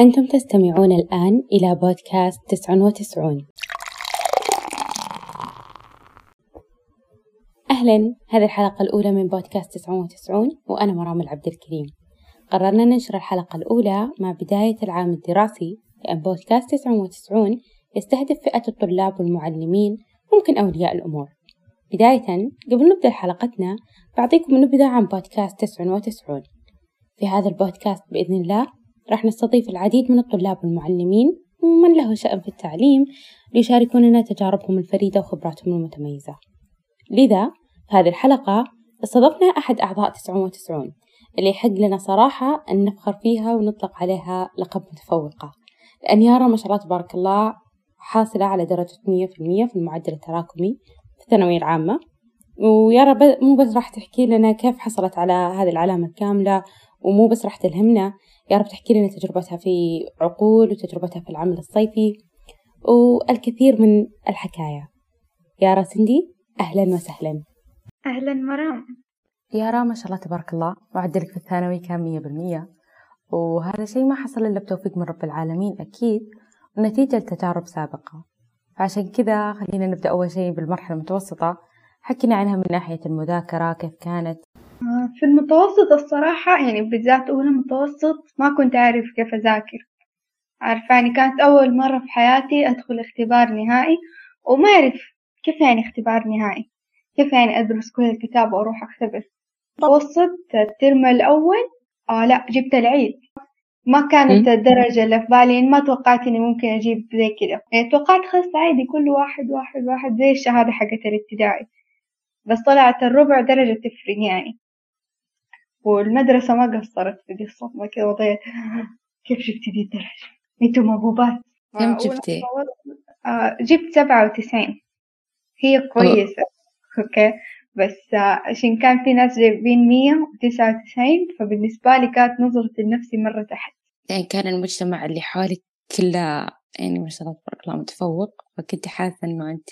أنتم تستمعون الآن إلى بودكاست تسع وتسعون. أهلا هذه الحلقة الأولى من بودكاست تسعة وتسعون وأنا مرام العبد الكريم. قررنا ننشر الحلقة الأولى مع بداية العام الدراسي لأن بودكاست تسعة وتسعون يستهدف فئة الطلاب والمعلمين ممكن أولياء الأمور. بداية قبل نبدأ حلقتنا بعطيكم نبذة عن بودكاست تسع وتسعون. في هذا البودكاست بإذن الله راح نستضيف العديد من الطلاب والمعلمين ومن له شأن في التعليم ليشاركوننا تجاربهم الفريدة وخبراتهم المتميزة. لذا في هذه الحلقة استضفنا أحد أعضاء تسعة وتسعون اللي يحق لنا صراحة أن نفخر فيها ونطلق عليها لقب متفوقة. لأن يارا ما شاء الله تبارك الله حاصلة على درجة مية في المية في المعدل التراكمي في الثانوية العامة. ويارا مو بس راح تحكي لنا كيف حصلت على هذه العلامة الكاملة ومو بس راح تلهمنا يارا بتحكي لنا تجربتها في عقول وتجربتها في العمل الصيفي. والكثير من الحكاية. يارا سندي أهلا وسهلا. أهلا مرام. يارا ما شاء الله تبارك الله معدلك في الثانوي كان مية بالمية. وهذا شيء ما حصل إلا بتوفيق من رب العالمين أكيد ونتيجة لتجارب سابقة. فعشان كذا خلينا نبدأ أول شيء بالمرحلة المتوسطة. حكينا عنها من ناحية المذاكرة كيف كانت؟ آه، في المتوسط الصراحة يعني بالذات أولى متوسط ما كنت أعرف كيف أذاكر. عارفة يعني كانت أول مرة في حياتي أدخل اختبار نهائي وما أعرف كيف يعني اختبار نهائي كيف يعني أدرس كل الكتاب وأروح أختبر. متوسط الترم الأول آه لا جبت العيد. ما كانت الدرجة اللي في بالي ما توقعت إني ممكن أجيب زي كذا. يعني توقعت خلاص عادي كل واحد واحد واحد زي الشهادة حقت الابتدائي. بس طلعت الربع درجة تفرق يعني. والمدرسة ما قصرت في دي الصدمة كذا وضيت كيف جبتي دي الدرجة؟ أنتوا موهوبات كم جبتي؟ آه جبت سبعة وتسعين. هي كويسة أوكي. بس آه عشان كان في ناس جايبين مية وتسعة وتسعين فبالنسبة لي كانت نظرتي لنفسي مرة تحت. يعني كان المجتمع اللي حولك كله يعني ما شاء الله تبارك الله متفوق فكنت حاسة إنه أنت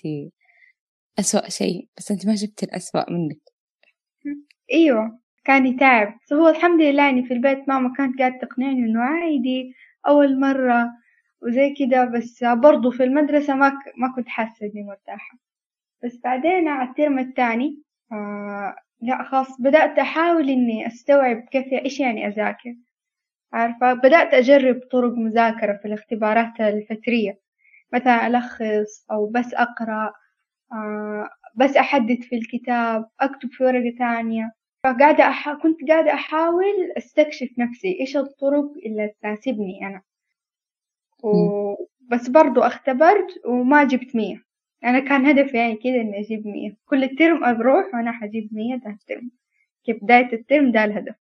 أسوأ شيء بس أنت ما جبتي الأسوأ منك. أيوة كان يتعب. بس هو الحمد لله يعني في البيت ماما كانت قاعدة تقنعني إنه عادي أول مرة وزي كده بس برضو في المدرسة ما ك... ما كنت حاسة إني مرتاحة. بس بعدين على الترم الثاني آه لا خلاص بدأت أحاول إني أستوعب كيف إيش يعني أذاكر. عارفة؟ بدأت أجرب طرق مذاكرة في الاختبارات الفترية مثلا ألخص أو بس أقرأ. بس أحدد في الكتاب أكتب في ورقة تانية. فقاعدة أح... كنت قاعدة أحاول أستكشف نفسي إيش الطرق اللي تناسبني أنا. و... بس برضو اختبرت وما جبت مية. أنا كان هدفي يعني كده إني أجيب مية. كل الترم أروح وأنا حجيب مية ده الترم. كبداية الترم ده الهدف.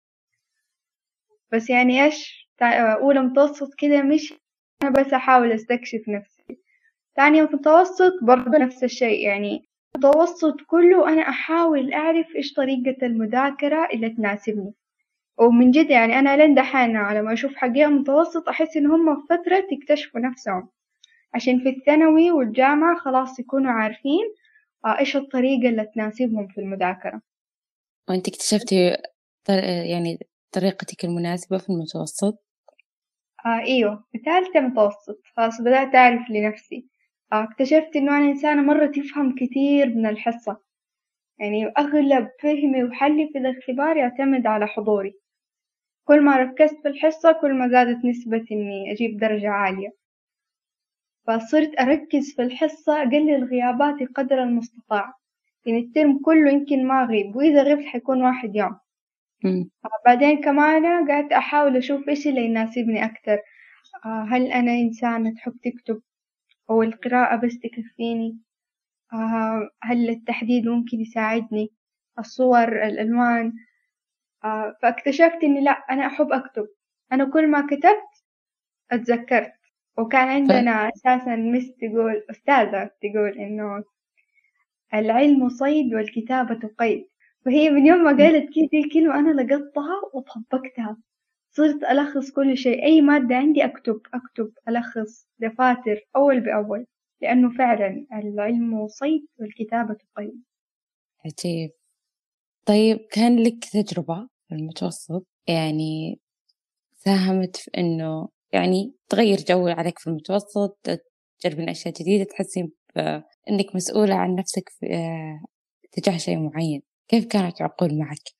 بس يعني إيش؟ أولى متوسط كده مش أنا بس أحاول أستكشف نفسي. ثانية متوسط برضو نفس الشيء يعني المتوسط كله أنا أحاول أعرف إيش طريقة المذاكرة اللي تناسبني. ومن جد يعني أنا لين دحين على ما أشوف حقيقة متوسط أحس إن هم في فترة يكتشفوا نفسهم. عشان في الثانوي والجامعة خلاص يكونوا عارفين إيش الطريقة اللي تناسبهم في المذاكرة. وأنت اكتشفتي يعني طريقتك المناسبة في المتوسط؟ آه إيوه في ثالثة متوسط خلاص بدأت أعرف لنفسي. اكتشفت إنه أنا إنسانة مرة تفهم كثير من الحصة. يعني أغلب فهمي وحلي في الاختبار يعتمد على حضوري. كل ما ركزت في الحصة كل ما زادت نسبة إني أجيب درجة عالية. فصرت أركز في الحصة أقلل غياباتي قدر المستطاع. يعني الترم كله يمكن ما أغيب وإذا غبت حيكون واحد يوم. بعدين كمان قعدت أحاول أشوف إيش اللي يناسبني أكتر. هل أنا إنسانة تحب تكتب أو القراءة بس تكفيني. آه هل التحديد ممكن يساعدني؟ الصور الألوان. آه فاكتشفت إني لأ أنا أحب أكتب. أنا كل ما كتبت أتذكرت. وكان عندنا أساسا مس تقول أستاذة تقول إنه العلم صيد والكتابة قيد. فهي من يوم ما قالت كذا الكلمة أنا لقطتها وطبقتها. صرت ألخص كل شيء. أي مادة عندي أكتب أكتب ألخص دفاتر أول بأول لأنه فعلا العلم صيد والكتابة قيد عجيب. طيب كان لك تجربة في المتوسط؟ يعني ساهمت في إنه يعني تغير جو عليك في المتوسط تجربين أشياء جديدة تحسين بأنك مسؤولة عن نفسك في تجاه شيء معين. كيف كانت عقول معك؟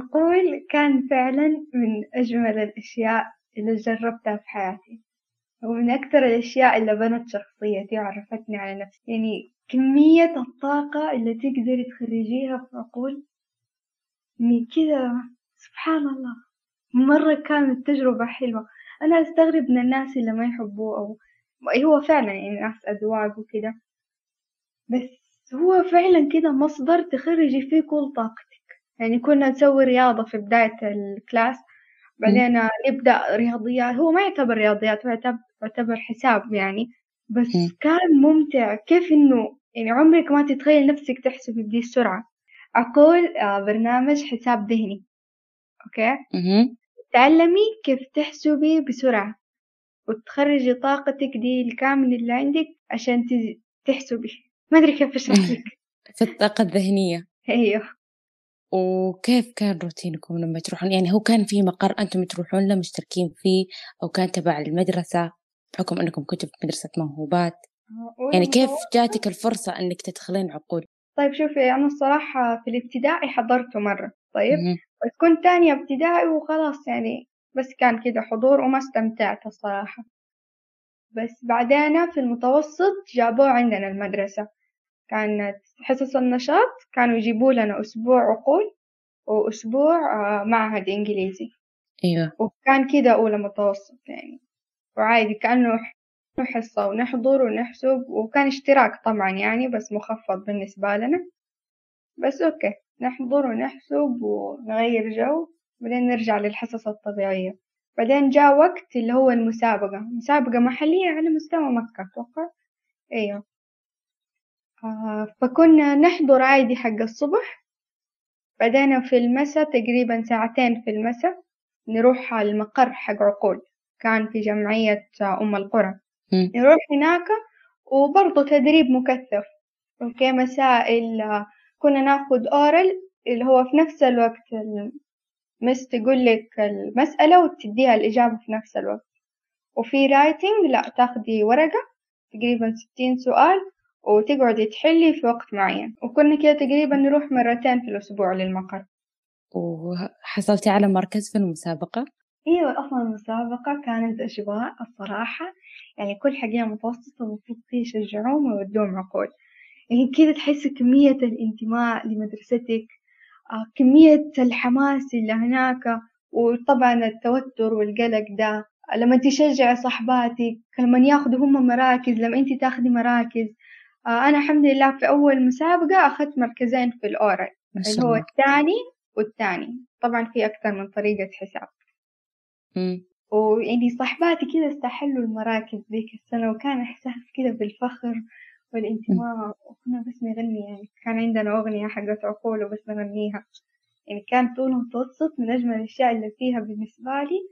عقول كان فعلا من أجمل الأشياء اللي جربتها في حياتي. ومن أكثر الأشياء اللي بنت شخصيتي وعرفتني على نفسي. يعني كمية الطاقة اللي تقدري تخرجيها في عقول. من كذا سبحان الله. مرة كانت تجربة حلوة. أنا أستغرب من الناس اللي ما يحبوه أو هو فعلا يعني ناس أذواق وكده. بس هو فعلا كده مصدر تخرجي فيه كل طاقتك. يعني كنا نسوي رياضة في بداية الكلاس بعدين نبدأ رياضيات. هو ما يعتبر رياضيات هو يعتبر حساب يعني. بس كان ممتع كيف إنه يعني عمرك ما تتخيل نفسك تحسبي بدي السرعة. أقول آه، برنامج حساب ذهني. أوكي؟ تعلمي كيف تحسبي بسرعة وتخرجي طاقتك دي الكاملة اللي عندك عشان تحسبي. ما أدري كيف أشرح لك. في الطاقة الذهنية. أيوه. وكيف كان روتينكم لما تروحون؟ يعني هو كان في مقر أنتم تروحون له مشتركين فيه أو كان تبع المدرسة بحكم أنكم كنتوا في مدرسة موهوبات؟ يعني كيف جاتك الفرصة أنك تدخلين عقول طيب شوفي أنا الصراحة في الابتدائي حضرته مرة طيب؟ بس كنت تانية ابتدائي وخلاص يعني بس كان كده حضور وما استمتعت الصراحة. بس بعدين في المتوسط جابوه عندنا المدرسة. كانت حصص النشاط كانوا يجيبوا لنا أسبوع عقول وأسبوع آه، معهد إنجليزي. أيوة. وكان كده أولى متوسط يعني. وعادي كأنه حصة ونحضر ونحسب وكان اشتراك طبعا يعني بس مخفض بالنسبة لنا. بس أوكي نحضر ونحسب ونغير جو بعدين نرجع للحصص الطبيعية. بعدين جاء وقت اللي هو المسابقة. مسابقة محلية على مستوى مكة أتوقع. آه فكنا نحضر عادي حق الصبح. بعدين في المساء تقريبا ساعتين في المساء نروح على المقر حق عقول. كان في جمعية أم القرى. نروح هناك وبرضه تدريب مكثف. okay مسائل كنا ناخد oral اللي هو في نفس الوقت ال miss تقول لك المسألة وتديها الإجابة في نفس الوقت. وفي writing اللي تاخدي ورقة تقريبا ستين سؤال وتقعدي تحلي في وقت معين. وكنا كده تقريبا نروح مرتين في الأسبوع للمقر. وحصلتي على مركز في المسابقة؟ أيوة أصلا المسابقة كانت أجواء الصراحة. يعني كل حقيقة متوسطة المفروض يشجعوهم ويودوهم عقول يعني كذا تحس كمية الانتماء لمدرستك آه، كمية الحماس اللي هناك وطبعا التوتر والقلق ده. لما تشجع صحباتك لما ياخدوا هم مراكز لما انت تاخدي مراكز آه، أنا الحمد لله في أول مسابقة أخذت مركزين في الاورال اللي هو الثاني والثاني. طبعا في أكثر من طريقة حساب. ويعني صحباتي كذا استحلوا المراكز ذيك السنة وكان إحساس كذا بالفخر والانتماء. وكنا بس نغني يعني كان عندنا أغنية حقت عقول وبس نغنيها. يعني كان طول متوسط من أجمل الأشياء اللي فيها بالنسبة لي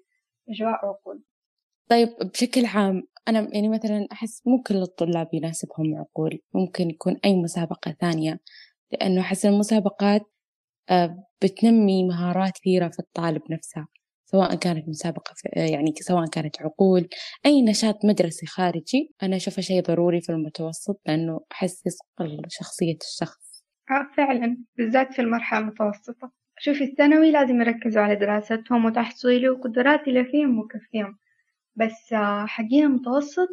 أجواء عقول. طيب بشكل عام أنا يعني مثلا أحس مو كل الطلاب يناسبهم عقول ممكن يكون أي مسابقة ثانية لأنه أحس المسابقات آه، بتنمي مهارات كثيرة في الطالب نفسها سواء كانت مسابقة يعني سواء كانت عقول أي نشاط مدرسي خارجي أنا أشوفه شيء ضروري في المتوسط لأنه أحس يصقل شخصية الشخص. آه فعلا بالذات في المرحلة المتوسطة. شوفي الثانوي لازم يركزوا على دراستهم وتحصيلي وقدرات اللي فيهم وكفيهم. بس حقين المتوسط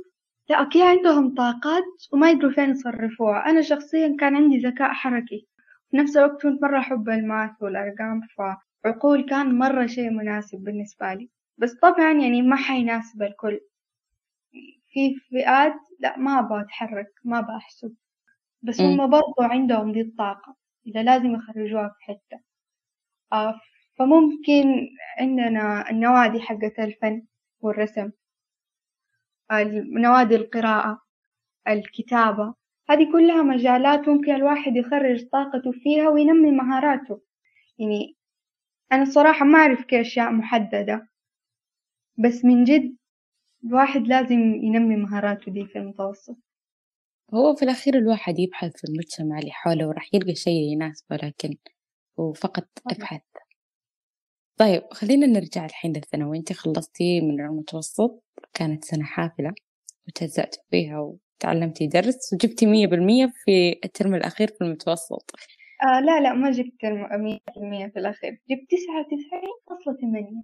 لا أكيد عندهم طاقات وما يدروا فين يصرفوها. أنا شخصيا كان عندي ذكاء حركي. في نفس الوقت كنت مرة أحب الماث والأرقام ف عقول كان مرة شيء مناسب بالنسبة لي. بس طبعا يعني ما حيناسب الكل. في فئات لا ما أبغى أتحرك ما أبغى أحسب. بس هم برضو عندهم دي الطاقة إذا لازم يخرجوها في حتة. آه فممكن عندنا النوادي حقت الفن والرسم نوادي القراءة الكتابة هذه كلها مجالات ممكن الواحد يخرج طاقته فيها وينمي مهاراته. يعني أنا الصراحة ما أعرف كأشياء محددة بس من جد الواحد لازم ينمي مهاراته دي في المتوسط. هو في الأخير الواحد يبحث في المجتمع اللي حوله وراح يلقى شيء يناسبه لكن هو فقط أبحث. طيب خلينا نرجع الحين للثانوي. أنت خلصتي من المتوسط كانت سنة حافلة وتهزأت فيها وتعلمتي درس وجبتي مية بالمية في الترم الأخير في المتوسط. آه لا لا ما جبت مية بالمية في الأخير. جبت تسعة وتسعين فاصلة ثمانية.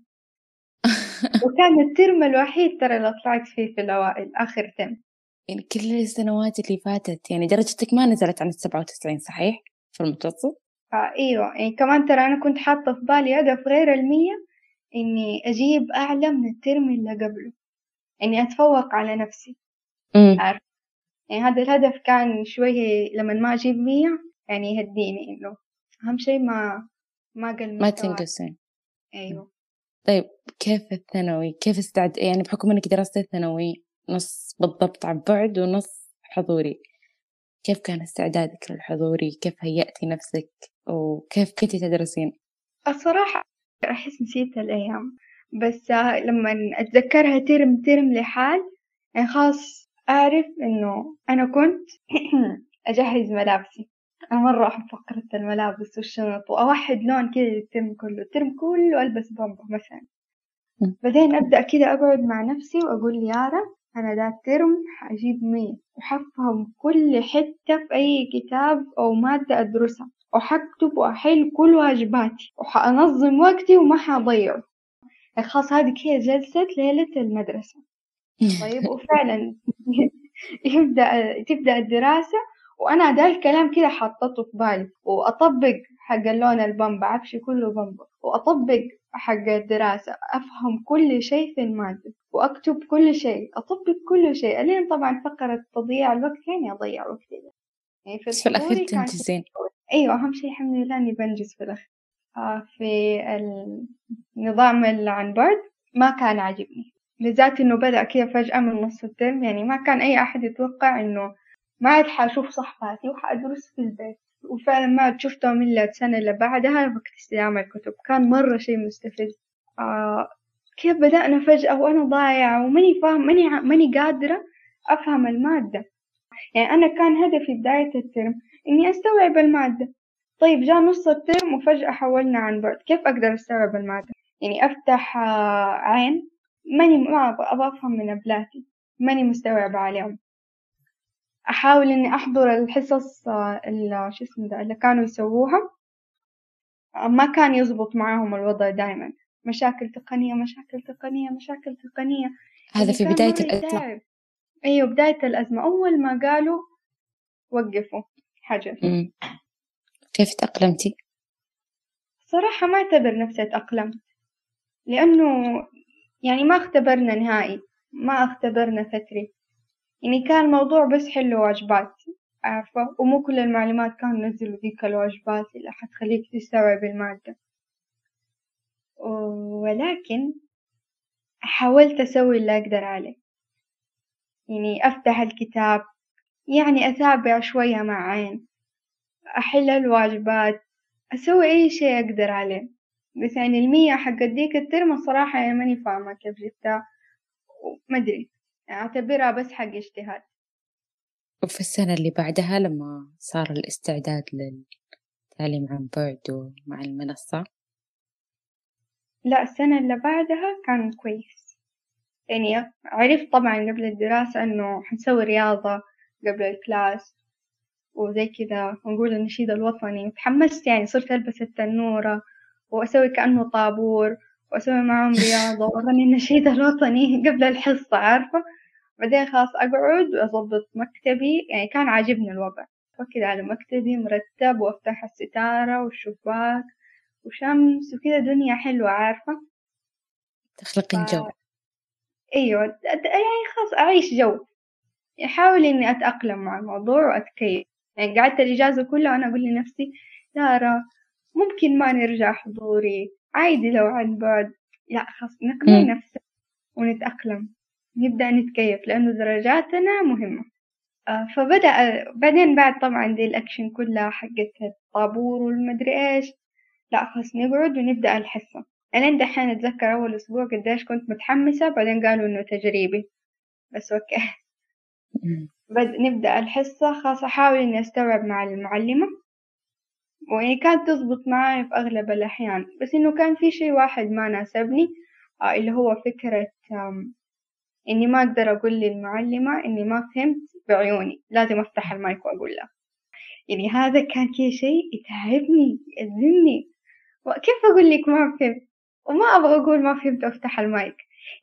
وكان الترم الوحيد ترى اللي طلعت فيه في الأوائل آخر ترم. يعني كل السنوات اللي فاتت يعني درجتك ما نزلت عن السبعة وتسعين صحيح؟ في المتوسط؟ آه أيوة يعني كمان ترى أنا كنت حاطة في بالي هدف غير المية إني أجيب أعلى من الترم اللي قبله إني أتفوق على نفسي. عارف؟ يعني هذا الهدف كان شوية لما ما أجيب مية يعني يهديني إنه أهم شيء ما ما قل ما تنقصين. أيوة. طيب كيف الثانوي؟ كيف استعد يعني بحكم إنك درست الثانوي نص بالضبط عن بعد ونص حضوري كيف كان استعدادك للحضوري؟ كيف هيأتي نفسك؟ وكيف كنتي تدرسين؟ الصراحة أحس نسيت الأيام بس لما أتذكرها ترم ترم لحال يعني خلاص أعرف إنه أنا كنت أجهز ملابسي. أنا مرة أحب فقرة الملابس والشنط وأوحد لون كذا للترم كله الترم كله ألبس بامبا مثلا. بعدين أبدأ كذا أقعد مع نفسي وأقول يارا أنا ذا الترم حأجيب مية وحفهم كل حتة في أي كتاب أو مادة أدرسها. وحكتب وأحل كل واجباتي وحأنظم وقتي وما حأضيعه يعني خلاص هذه هي جلسة ليلة المدرسة. طيب وفعلا يبدأ تبدأ الدراسة وأنا ده الكلام كده حطته في بالي وأطبق حق اللون البامبا عفشي كله بامبا وأطبق حق الدراسة أفهم كل شيء في المادة وأكتب كل شيء أطبق كل شيء ألين طبعا فقرة تضييع الوقت يعني أضيع وقتي. يعني في, في الأخير تنجزين أيوة أهم شيء الحمد لله إني بنجز في الأخير. آه في النظام اللي عن بعد ما كان عاجبني. بالذات إنه بدأ كذا فجأة من نص الترم يعني ما كان أي أحد يتوقع إنه ما عاد حأشوف صحفاتي وحأدرس في البيت. وفعلا ما عاد شفتهم إلا السنة اللي بعدها وقت استلام الكتب. كان مرة شي مستفز. آه كيف بدأنا فجأة وأنا ضايعة وماني فاهم ماني ماني قادرة أفهم المادة. يعني أنا كان هدفي بداية الترم إني أستوعب المادة. طيب جاء نص الترم وفجأة حولنا عن بعد. كيف أقدر أستوعب المادة؟ يعني أفتح آه، عين. ماني ما أبغى أفهم من أبلاتي. ماني مستوعبة عليهم. أحاول إني أحضر الحصص آه، اللي شو اسمه ده اللي كانوا يسووها. آه، ما كان يزبط معاهم الوضع دايما. مشاكل تقنية مشاكل تقنية مشاكل تقنية. هذا في بداية الأزمة. أيوة بداية الأزمة. أول ما قالوا وقفوا. حجر كيف تأقلمتي؟ صراحة ما أعتبر نفسي تأقلمت لأنه يعني ما اختبرنا نهائي ما اختبرنا فتري يعني كان الموضوع بس حل واجبات عارفة؟ ومو كل المعلومات كانوا نزلوا ذيك الواجبات اللي حتخليك تستوعب المادة. ولكن حاولت أسوي اللي أقدر عليه. يعني أفتح الكتاب يعني أتابع شوية مع عين أحل الواجبات أسوي أي شي أقدر عليه. بس يعني المية حق ديك الترم الصراحة يعني ماني فاهمة كيف جبتها ومدري يعني أعتبرها بس حق اجتهاد. وفي السنة اللي بعدها لما صار الاستعداد للتعليم عن بعد ومع المنصة؟ لا السنة اللي بعدها كان كويس. يعني عرفت طبعا قبل الدراسة إنه حنسوي رياضة قبل ال class وزي كذا ونقول النشيد الوطني. تحمست يعني صرت ألبس التنورة وأسوي كأنه طابور وأسوي معهم رياضة وأغني النشيد الوطني قبل الحصة عارفة؟ بعدين خلاص أقعد وأظبط مكتبي. يعني كان عاجبني الوضع. أركز على مكتبي مرتب وأفتح الستارة والشباك وشمس وكذا دنيا حلوة عارفة؟ تخلقين جو. أيوة يعني خلاص أعيش جو. أحاول إني أتأقلم مع الموضوع وأتكيف. يعني قعدت الإجازة كلها وأنا أقول لنفسي يارا ممكن ما نرجع حضوري عادي لو عن بعد. لا خلاص نقنع نفسنا ونتأقلم. نبدأ نتكيف لأنه درجاتنا مهمة. آه، فبدأ بعدين بعد طبعا دي الأكشن كلها حقت الطابور والمدري إيش. لا خلاص نقعد ونبدأ الحصة. أنا دحين أتذكر أول أسبوع قديش كنت متحمسة بعدين قالوا إنه تجريبي. بس okay. نبدأ الحصة. خلاص أحاول إني أستوعب مع المعلمة. ويعني كانت تزبط معاي في أغلب الأحيان. بس إنه كان في شي واحد ما ناسبني آه اللي هو فكرة إني ما أقدر أقول للمعلمة إني ما فهمت بعيوني. لازم أفتح المايك وأقول لها يعني هذا كان كي شيء يتعبني يأذني. كيف أقول لك ما فهمت؟ وما أبغى أقول ما فهمت وأفتح المايك.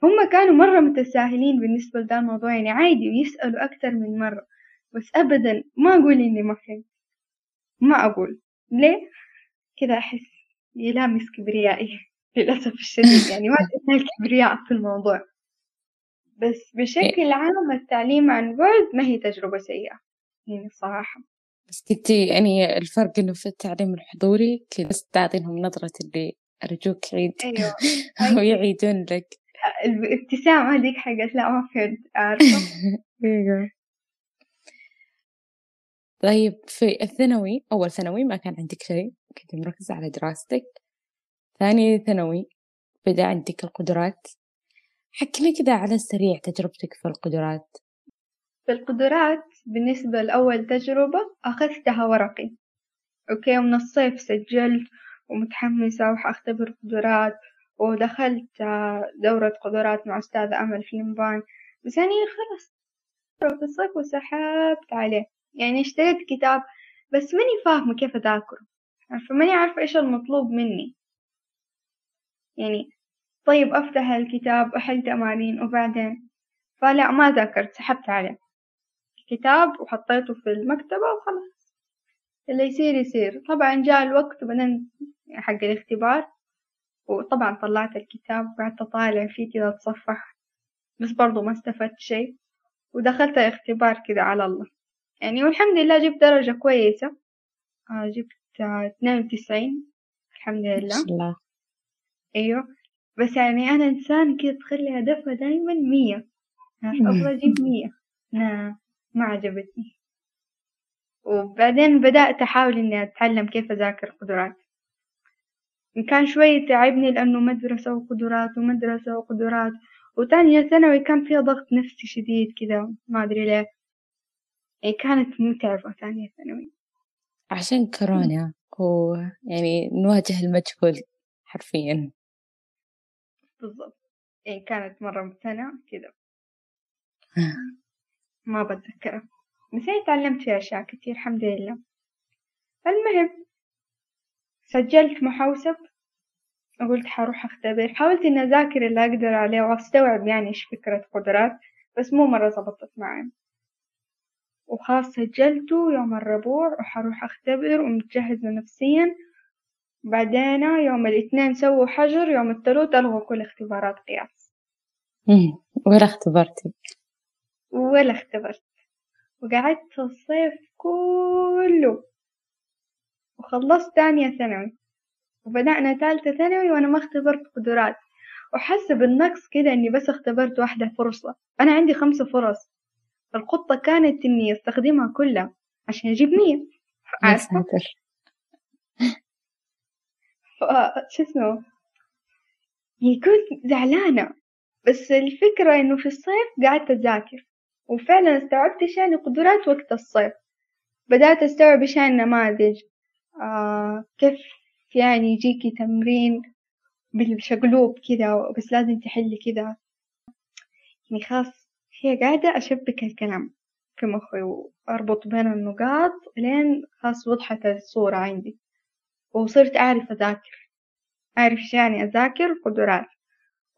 هم كانوا مرة متساهلين بالنسبة لده الموضوع يعني عادي ويسألوا أكتر من مرة بس أبدا ما أقول إني ما فهمت. ما أقول. ليه؟ كذا أحس يلامس كبريائي للأسف الشديد يعني ما أدري الكبرياء في الموضوع. بس بشكل عام التعليم عن بعد ما هي تجربة سيئة يعني الصراحة. بس كنتي يعني الفرق إنه في التعليم الحضوري كنت بس تعطينهم نظرة اللي أرجوك عيد أيوة. ويعيدون لك. الابتسامة هذيك حقت لا ما فهمت عارفة؟ أيوة طيب في الثانوي أول ثانوي ما كان عندك شيء كنت مركزة على دراستك. ثاني ثانوي بدأ عندك القدرات. حكينا كذا على السريع تجربتك في القدرات. في القدرات بالنسبة لأول تجربة أخذتها ورقي. أوكي ومن الصيف سجلت ومتحمسة وحأختبر قدرات ودخلت دورة قدرات مع أستاذة أمل في لمبان بس يعني خلاص في الصيف وسحبت عليه. يعني اشتريت كتاب بس ماني فاهمة كيف أذاكره. عارفة؟ ماني عارفة إيش المطلوب مني. يعني طيب أفتح الكتاب أحل تمارين وبعدين؟ فلا ما ذاكرت سحبت عليه. كتاب وحطيته في المكتبة وخلاص. اللي يصير يصير. طبعا جاء الوقت وبعدين حق الاختبار. وطبعا طلعت الكتاب وقعدت أطالع فيه كذا أتصفح بس برضو ما استفدت شيء. ودخلت الاختبار كذا على الله. يعني والحمد لله جبت درجة كويسة. آه جبت اثنين وتسعين. الحمد لله. الله. أيوه. بس يعني أنا إنسان كذا تخلي هدفها دايما مية. أبغى أجيب مية. لا ما عجبتني. وبعدين بدأت أحاول إني أتعلم كيف أذاكر قدرات كان شوي تعبني لأنه مدرسة وقدرات ومدرسة وقدرات. وتانية ثانوي كان فيها ضغط نفسي شديد كذا ما أدري ليه. يعني كانت متعبة ثانية ثانوي. عشان كورونا ويعني نواجه المجهول حرفيا. بالضبط. يعني كانت مرة سنة كذا. ما بتذكرها. بس يعني تعلمت فيها أشياء كتير الحمد لله. المهم سجلت محوسب وقلت حروح أختبر. حاولت إني أذاكر اللي أقدر عليه وأستوعب يعني إيش فكرة قدرات بس مو مرة زبطت معي. وخلاص سجلته يوم الربوع وحروح أختبر ومتجهزة نفسيا. بعدين يوم الاثنين سووا حجر يوم الثلاث ألغوا كل اختبارات قياس. ولا اختبرتي؟ ولا اختبرت. وقعدت الصيف كله وخلصت تانية ثانوي. وبدأنا تالتة ثانوي وأنا ما اختبرت قدرات. وحاسة بالنقص كده إني بس اختبرت واحدة فرصة. أنا عندي خمسة فرص. الخطة كانت إني أستخدمها كلها عشان أجيب مية. عارفة شو اسمه؟ يعني كنت زعلانة. بس الفكرة إنه في الصيف قعدت أذاكر. وفعلا استوعبت يعني قدرات وقت الصيف. بدأت أستوعب يعني نماذج. آه كيف يعني يجيكي تمرين بالشقلوب كذا بس لازم تحلي كذا يعني خلاص هي قاعدة أشبك الكلام في مخي وأربط بين النقاط لين خلاص وضحت الصورة عندي. وصرت أعرف أذاكر. أعرف يعني أذاكر قدرات.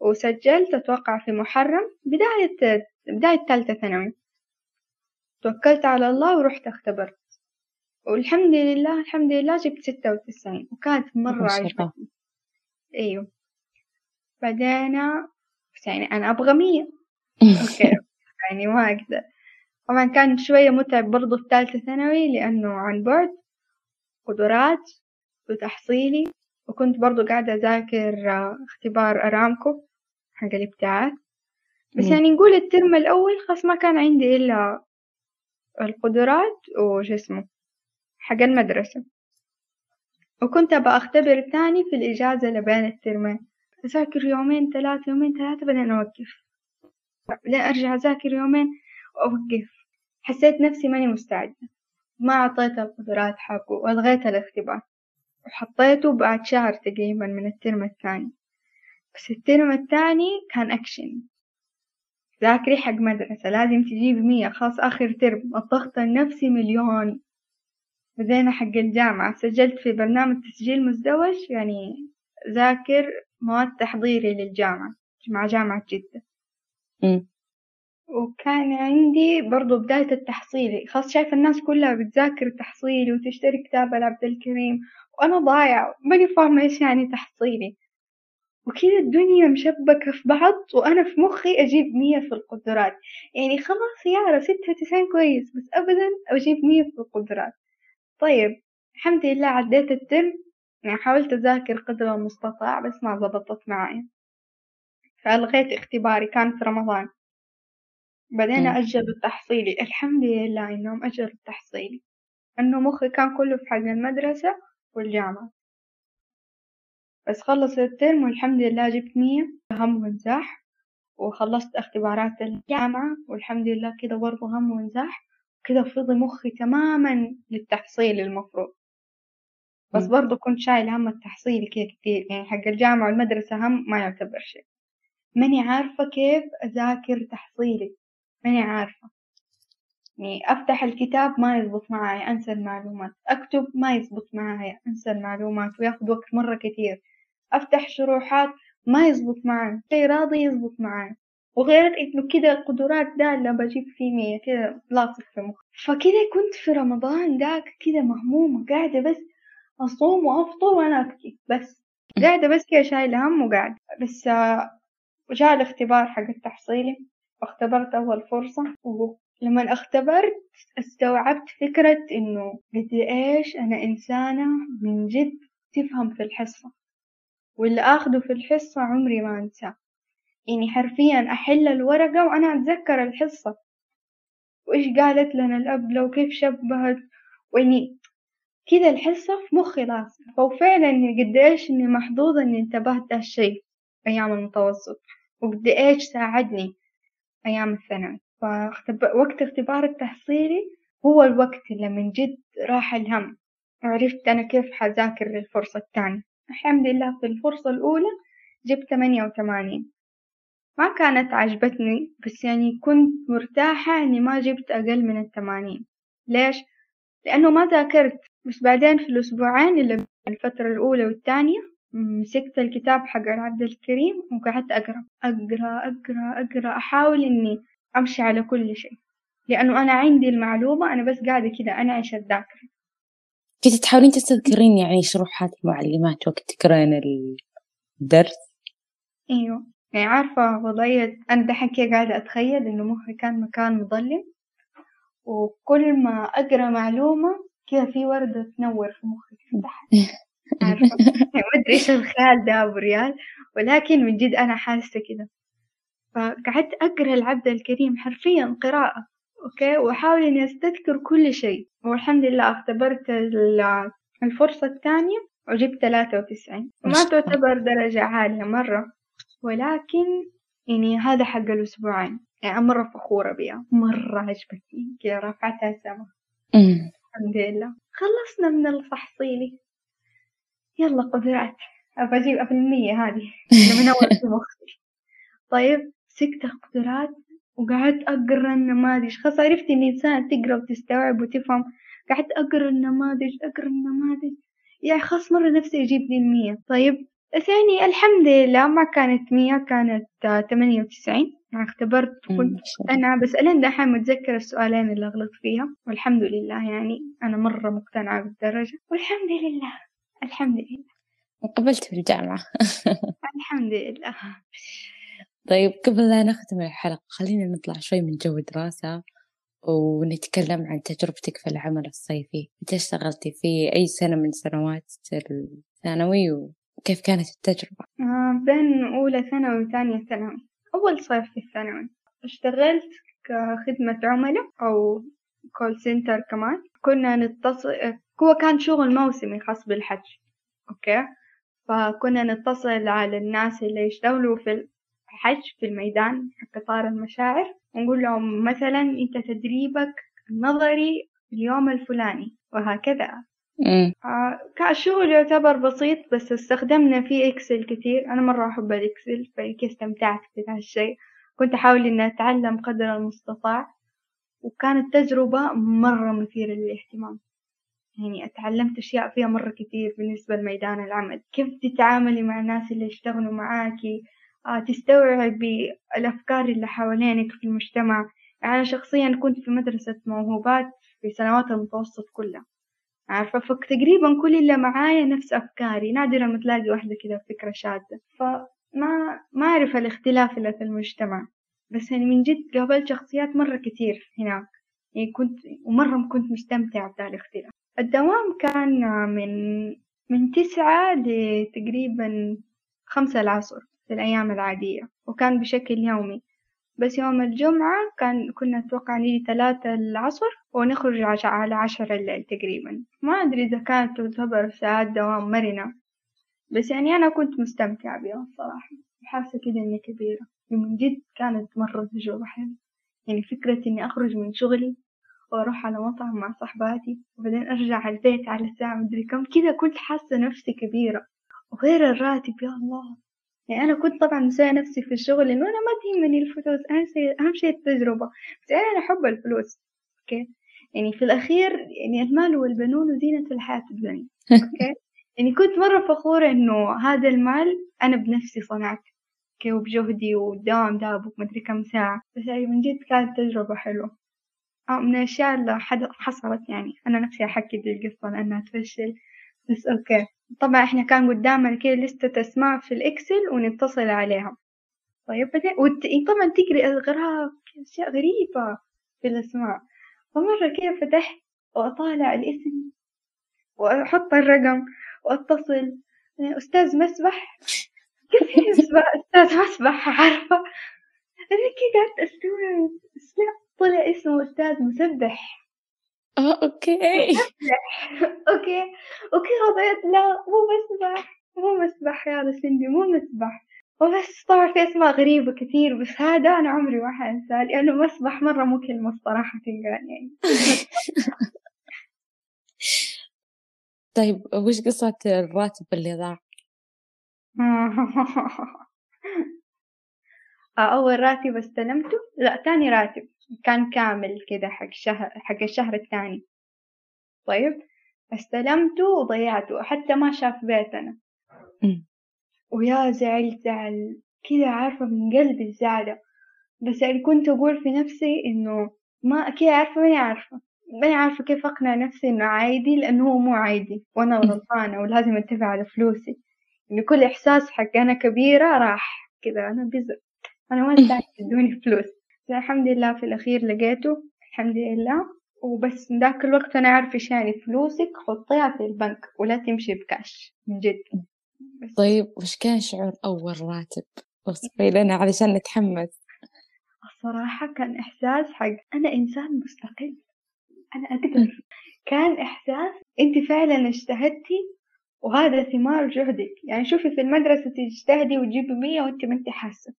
وسجلت أتوقع في محرم بداية بداية تالتة ثانوي. توكلت على الله ورحت أختبرت. والحمد لله الحمد لله جبت ستة وتسعين وكانت مرة عجبتني. أيوه. بعدين يعني أنا أبغى مية. okay. يعني ما أقدر. طبعا كان شوية متعب برضو في ثالثة ثانوي لأنه عن بعد قدرات وتحصيلي وكنت برضو قاعدة أذاكر اختبار أرامكو حق الابتعاث. بس مم. يعني نقول الترم الأول خلاص ما كان عندي إلا القدرات وش اسمه حق المدرسة. وكنت أبغى أختبر تاني في الإجازة اللي بين الترمين. أذاكر يومين ثلاثة يومين ثلاثة بعدين أوقف. بعدين أرجع أذاكر يومين وأوقف. حسيت نفسي ماني مستعدة. ما أعطيت القدرات حقه وألغيت الاختبار. وحطيته بعد شهر تقريبا من الترم الثاني. بس الترم الثاني كان أكشن. ذاكري حق مدرسة لازم تجيب مية خاص آخر ترم. الضغط النفسي مليون. بدينا حق الجامعة. سجلت في برنامج تسجيل مزدوج يعني ذاكر مواد تحضيري للجامعة مع جامعة جدة. م. وكان عندي برضو بداية التحصيلي خاص شايفة الناس كلها بتذاكر تحصيلي وتشتري كتاب العبد الكريم. وأنا ضايعة ماني فاهمة إيش يعني تحصيلي. وكذا الدنيا مشبكة في بعض وأنا في مخي أجيب مية في القدرات. يعني خلاص يارا ستة وتسعين كويس بس أبدا أجيب مية في القدرات. طيب الحمد لله عديت الترم يعني حاولت أذاكر قدر المستطاع بس ما زبطت معي. فألغيت اختباري كان في رمضان. بدينا أجلوا التحصيلي. الحمد لله إنهم أجلوا التحصيلي. إنه مخي كان كله في حق المدرسة والجامعة. بس خلص الترم والحمد لله جبت مية هم وانزاح. وخلصت اختبارات الجامعة والحمد لله كده برضه هم وانزاح. كده فضي مخي تماما للتحصيل المفروض. بس برضه كنت شايل هم التحصيل كده كتير يعني حق الجامعة والمدرسة هم ما يعتبر شيء. ماني عارفة كيف أذاكر تحصيلي. ماني عارفة. يعني أفتح الكتاب ما يزبط معايا أنسى المعلومات. أكتب ما يزبط معايا أنسى المعلومات وياخد وقت مرة كتير. أفتح شروحات ما يزبط معايا شي راضي يزبط معايا وغير إنه كده القدرات ده اللي بجيب فيه مية كده لاصق في مخي. فكده كنت في رمضان داك كده مهمومة قاعدة بس أصوم وأفطر وأنا أبكي بس. قاعدة بس كده شايلة هم وقاعدة. بس جاء الاختبار حق التحصيلي. واختبرت أول فرصة ولما اختبرت استوعبت فكرة إنه قد إيش أنا إنسانة من جد تفهم في الحصة. واللي آخده في الحصة عمري ما أنساه. يعني حرفيا أحل الورقة وأنا أتذكر الحصة. وإيش قالت لنا الأبلة وكيف شبهت؟ وإني كذا الحصة في مخي لاصق وفعلا قد إيش إني محظوظة إني انتبهت هالشي أيام المتوسط. وقد إيش ساعدني أيام الثانوي. فوقت اختبار التحصيلي هو الوقت اللي من جد راح الهم. وعرفت أنا كيف حذاكر للفرصة الثانية. الحمد لله في الفرصة الأولى جبت ثمانية وثمانين. ما كانت عجبتني بس يعني كنت مرتاحة إني ما جبت أقل من الثمانين ليش؟ لأنه ما ذاكرت. بس بعدين في الأسبوعين اللي الفترة الأولى والثانية مسكت الكتاب حق العبد الكريم وقعدت أقرأ أقرأ أقرأ أقرأ أحاول إني أمشي على كل شيء. لأنه أنا عندي المعلومة أنا بس قاعدة كذا أنعش الذاكرة. كنت تحاولين تستذكرين يعني شروحات المعلمات وقت تقرين الدرس؟ أيوه. يعني عارفة وضعية أنا دحين كذا قاعدة أتخيل إنه مخي كان مكان مظلم وكل ما أقرأ معلومة كذا في وردة تنور في مخي عارفة؟ يعني ما أدري إيش الخيال ده أبو ريال ولكن من جد أنا حاسة كذا فقعدت أقرأ العبد الكريم حرفيا قراءة أوكي؟ وأحاول إني أستذكر كل شيء. والحمد لله اختبرت الفرصة الثانية وجبت ثلاثة وتسعين. وما تعتبر درجة عالية مرة. ولكن يعني هذا حق الأسبوعين. يعني مرة فخورة بيها. مرة عجبتني. كذا رفعتها سما. الحمد لله. خلصنا من التحصيلي يلا قدرات أبى أجيب في المية هذه. من أول في مخي طيب سكت القدرات وقعدت أقرأ النماذج. خلاص عرفت إني إنسانة تقرأ وتستوعب وتفهم. قعدت أقرأ النماذج أقرأ النماذج. يعني خلاص مرة نفسي أجيب ذي المية. طيب ثاني الحمد لله ما كانت مية كانت ثمانية وتسعين. اختبرت كنت أنا بس ألين دحين متذكرة السؤالين اللي أغلط فيها والحمد لله يعني أنا مرة مقتنعة بالدرجة. والحمد لله الحمد لله. قبلت في الجامعة. الحمد لله. طيب قبل لا نختم الحلقة خلينا نطلع شوي من جو دراسة ونتكلم عن تجربتك في العمل الصيفي. متى اشتغلتي في أي سنة من سنوات الثانوي وكيف كانت التجربة؟ آه بين أولى ثانوي وثانية ثانوي. أول صيف في الثانوي. اشتغلت كخدمة عملاء أو call center كمان. كنا نتصل هو كان شغل موسمي خاص بالحج. okay؟ فكنا نتصل على الناس اللي يشتغلوا في الحج في الميدان حق قطار المشاعر ونقول لهم مثلا أنت تدريبك النظري اليوم الفلاني وهكذا. آه كان الشغل يعتبر بسيط بس استخدمنا فيه Excel كثير. أنا مرة أحب ال Excel فهيك استمتعت في ذا الشيء. كنت أحاول إني أتعلم قدر المستطاع وكانت تجربة مرة مثيرة للاهتمام. يعني اتعلمت أشياء فيها مرة كثير بالنسبة لميدان العمل. كيف تتعاملي مع الناس اللي يشتغلوا معاكي؟ آه تستوعبي الأفكار اللي حوالينك في المجتمع؟ يعني أنا شخصيا كنت في مدرسة موهوبات في سنوات المتوسط كلها. عارفة فتقريبا كل اللي معايا نفس أفكاري. نادرا ما تلاقي واحدة كذا فكرة شاذة فما ما أعرف الاختلاف اللي في المجتمع. بس يعني من جد قابلت شخصيات مرة كتير هناك. يعني كنت ومرة كنت مستمتعة بهذا الاختلاف. الدوام كان من من تسعة لتقريبا خمسة العصر في الأيام العادية. وكان بشكل يومي. بس يوم الجمعة كان كنا نتوقع نيجي ثلاثة العصر ونخرج على عشرة الليل تقريبا. ما أدري إذا كانت تعتبر ساعات دوام مرنة. بس يعني أنا كنت مستمتعة بها الصراحة. حاسة كده إني كبيرة. من جد كانت مرة تجربة حلوة. يعني فكرة إني أخرج من شغلي وأروح على مطعم مع صحباتي وبعدين أرجع على البيت على الساعة مدري كم. كذا كنت حاسة نفسي كبيرة. وغير الراتب يا الله. يعني أنا كنت طبعا مسوية نفسي في الشغل إنه أنا ما تهمني الفلوس أهم شيء أهم شيء التجربة. بس أنا أحب الفلوس أوكي؟ يعني في الأخير يعني المال والبنون وزينة الحياة الدنيا أوكي؟ يعني كنت مرة فخورة إنه هذا المال أنا بنفسي صنعته أوكي؟ وبجهدي والدوام داك مدري كم ساعة. بس يعني من جد كانت تجربة حلوة. آه من الأشياء اللي حصلت يعني. أنا نفسي أحكي دي القصة لأنها تفشل. بس أوكي. طبعا إحنا كان قدامنا كده لستة أسماء في ال Excel ونتصل عليها طيب بعدين وت... طبعا تقري أغراض أشياء غريبة في الأسماء. فمرة كده فتحت وأطالع الاسم وأحط الرقم وأتصل. أستاذ مسبح. كيف أستاذ مسبح عارفة. أنا كده قعدت أستوعب طلع اسمه أستاذ مسبح. آه أوكي أوكي أوكي غضيت لا مو مسبح مو مسبح يا سندي. مو مسبح وبس طبعا في اسماء غريبة كثير بس هذا أنا عمري ما حنساه لأنه مسبح مرة مو كلمة الصراحة تنقال يعني. طيب وش قصة الراتب اللي ضاع؟ أول راتب استلمته؟ لا تاني راتب. كان كامل كذا حق شهر حق الشهر الثاني. طيب استلمته وضيعته حتى ما شاف بيتنا. ويا زعلت زعل. كذا عارفة من قلبي الزعلة. بس يعني كنت أقول في نفسي إنه ما كذا عارفة ماني عارفة. ماني عارفة كيف أقنع نفسي إنه عادي لأنه هو مو عادي. وأنا غلطانة ولازم أنتبه على فلوسي. إن كل إحساس حق أنا كبيرة راح كذا أنا بزر أنا ما استاهل تدوني فلوس. الحمد لله في الأخير لقيته الحمد لله. وبس ذاك الوقت أنا أعرف إيش يعني فلوسك حطيها في البنك ولا تمشي بكاش من جد. بس. طيب وش كان شعور أول راتب؟ وصفي لنا علشان نتحمس الصراحة كان إحساس حق أنا إنسان مستقل. أنا أقدر. كان إحساس أنت فعلا اجتهدتي وهذا ثمار جهدك. يعني شوفي في المدرسة تجتهدي وتجيبي مية وأنت ما أنت حاسة.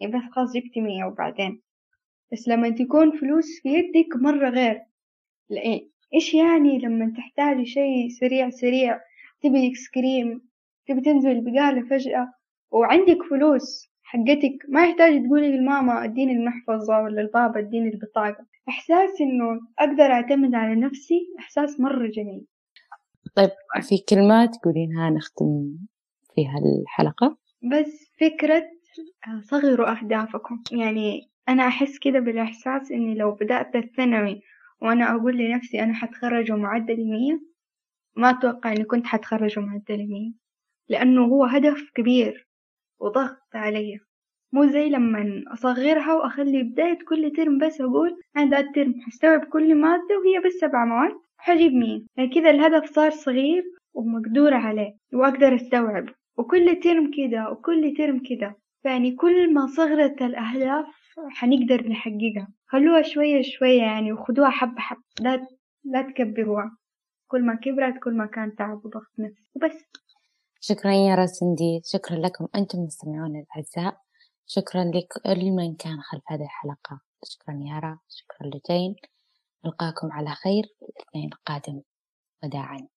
يعني بس خلاص جبتي مية وبعدين. بس لما تكون فلوس في يدك مرة غير. لأن إيش يعني لما تحتاجي شي سريع سريع؟ تبي ايس كريم تبي تنزل البقالة فجأة وعندك فلوس حقتك. ما يحتاج تقولي للماما أديني المحفظة ولا البابا أديني البطاقة. إحساس إنه أقدر أعتمد على نفسي إحساس مرة جميل. طيب في كلمات تقولينها نختم فيها الحلقة؟ بس فكرة صغروا أهدافكم. يعني أنا أحس كده بالإحساس إني لو بدأت الثانوي وأنا أقول لنفسي أنا حأتخرج ومعدلي مية ما أتوقع إني كنت حأتخرج ومعدلي مية لأنه هو هدف كبير وضغط علي. مو زي لما أصغرها وأخلي بداية كل ترم بس أقول أنا ذا الترم حستوعب كل مادة وهي بس سبع مواد حجيب مية. يعني كذا الهدف صار صغير ومقدور عليه وأقدر أستوعب. وكل ترم كده وكل ترم كده يعني كل ما صغرت الأهداف حنقدر نحققها. خلوها شوية شوية يعني وخدوها حبة حبة لا لا تكبروها. كل ما كبرت كل ما كان تعب وضغط نفسي. وبس. شكرا يا راسندي. شكرا لكم أنتم مستمعون الأعزاء. شكرا لكل من كان خلف هذه الحلقة. شكرا يارا شكرا لجين. نلقاكم على خير الأثنين القادم. وداعا.